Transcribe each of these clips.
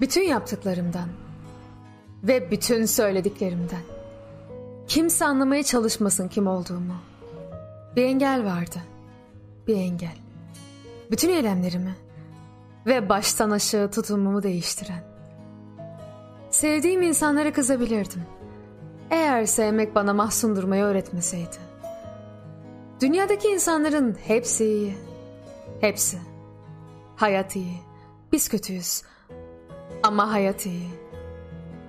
Bütün yaptıklarımdan ve bütün söylediklerimden. Kimse anlamaya çalışmasın kim olduğumu. Bir engel vardı. Bir engel. Bütün eylemlerimi ve baştan aşağı tutumumu değiştiren. Sevdiğim insanlara kızabilirdim. Eğer sevmek bana mahzun durmayı öğretmeseydi. Dünyadaki insanların hepsi iyi. Hepsi. Hayat iyi. Biz kötüyüz. Ama hayat iyi.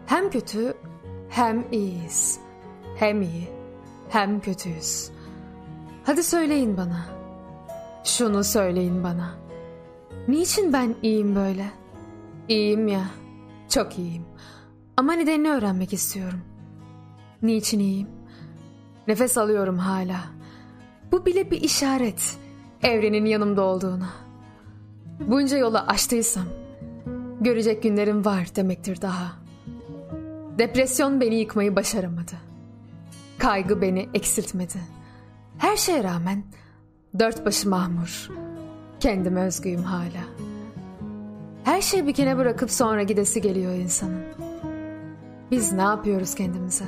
Hem kötü hem iyiyiz. Hem iyi hem kötüyüz. Hadi söyleyin bana. Şunu söyleyin bana. Niçin ben iyiyim böyle? İyiyim ya. Çok iyiyim. Ama nedenini öğrenmek istiyorum. Niçin iyiyim? Nefes alıyorum hala. Bu bile bir işaret. Evrenin yanımda olduğuna. Bunca yolu aştıysam görecek günlerim var demektir daha. Depresyon beni yıkmayı başaramadı. Kaygı beni eksiltmedi. Her şeye rağmen dört başı mahmur. Kendime özgüyüm hala. Her şeyi bir kenara bırakıp sonra gidesi geliyor insanın. Biz ne yapıyoruz kendimize?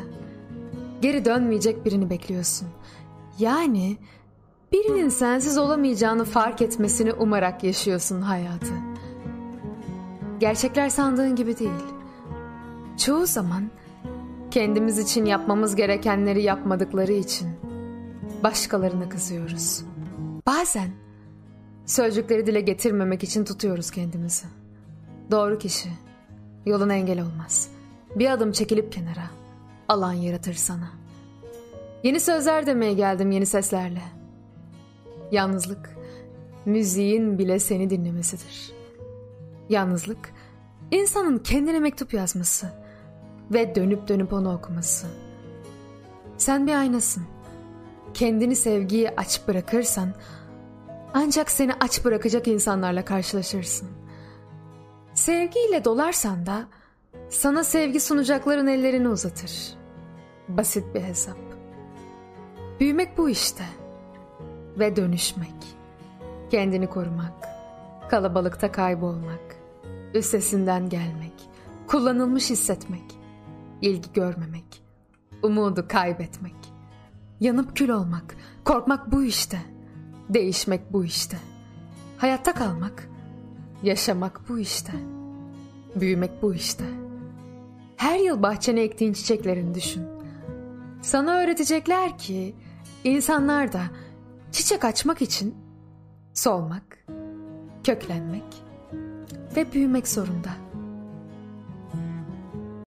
Geri dönmeyecek birini bekliyorsun. Yani birinin sensiz olamayacağını fark etmesini umarak yaşıyorsun hayatı. Gerçekler sandığın gibi değil. Çoğu zaman kendimiz için yapmamız gerekenleri yapmadıkları için başkalarına kızıyoruz. Bazen sözcükleri dile getirmemek için tutuyoruz kendimizi. Doğru kişi yoluna engel olmaz. Bir adım çekilip kenara alan yaratır sana. Yeni sözler demeye geldim yeni seslerle. Yalnızlık müziğin bile seni dinlemesidir. Yalnızlık insanın kendine mektup yazması ve dönüp dönüp onu okuması. Sen bir aynasın. Kendini sevgiye aç bırakırsan ancak seni aç bırakacak insanlarla karşılaşırsın. Sevgiyle dolarsan da sana sevgi sunacakların ellerini uzatır. Basit bir hesap. Büyümek bu işte. Ve dönüşmek. Kendini korumak. Kalabalıkta kaybolmak. Üstesinden gelmek. Kullanılmış hissetmek. ilgi görmemek. Umudu kaybetmek. Yanıp kül olmak. Korkmak bu işte. Değişmek bu işte. Hayatta kalmak. Yaşamak bu işte. Büyümek bu işte. Her yıl bahçene ektiğin çiçeklerini düşün. Sana öğretecekler ki insanlar da çiçek açmak için solmak, köklenmek ve büyümek zorunda.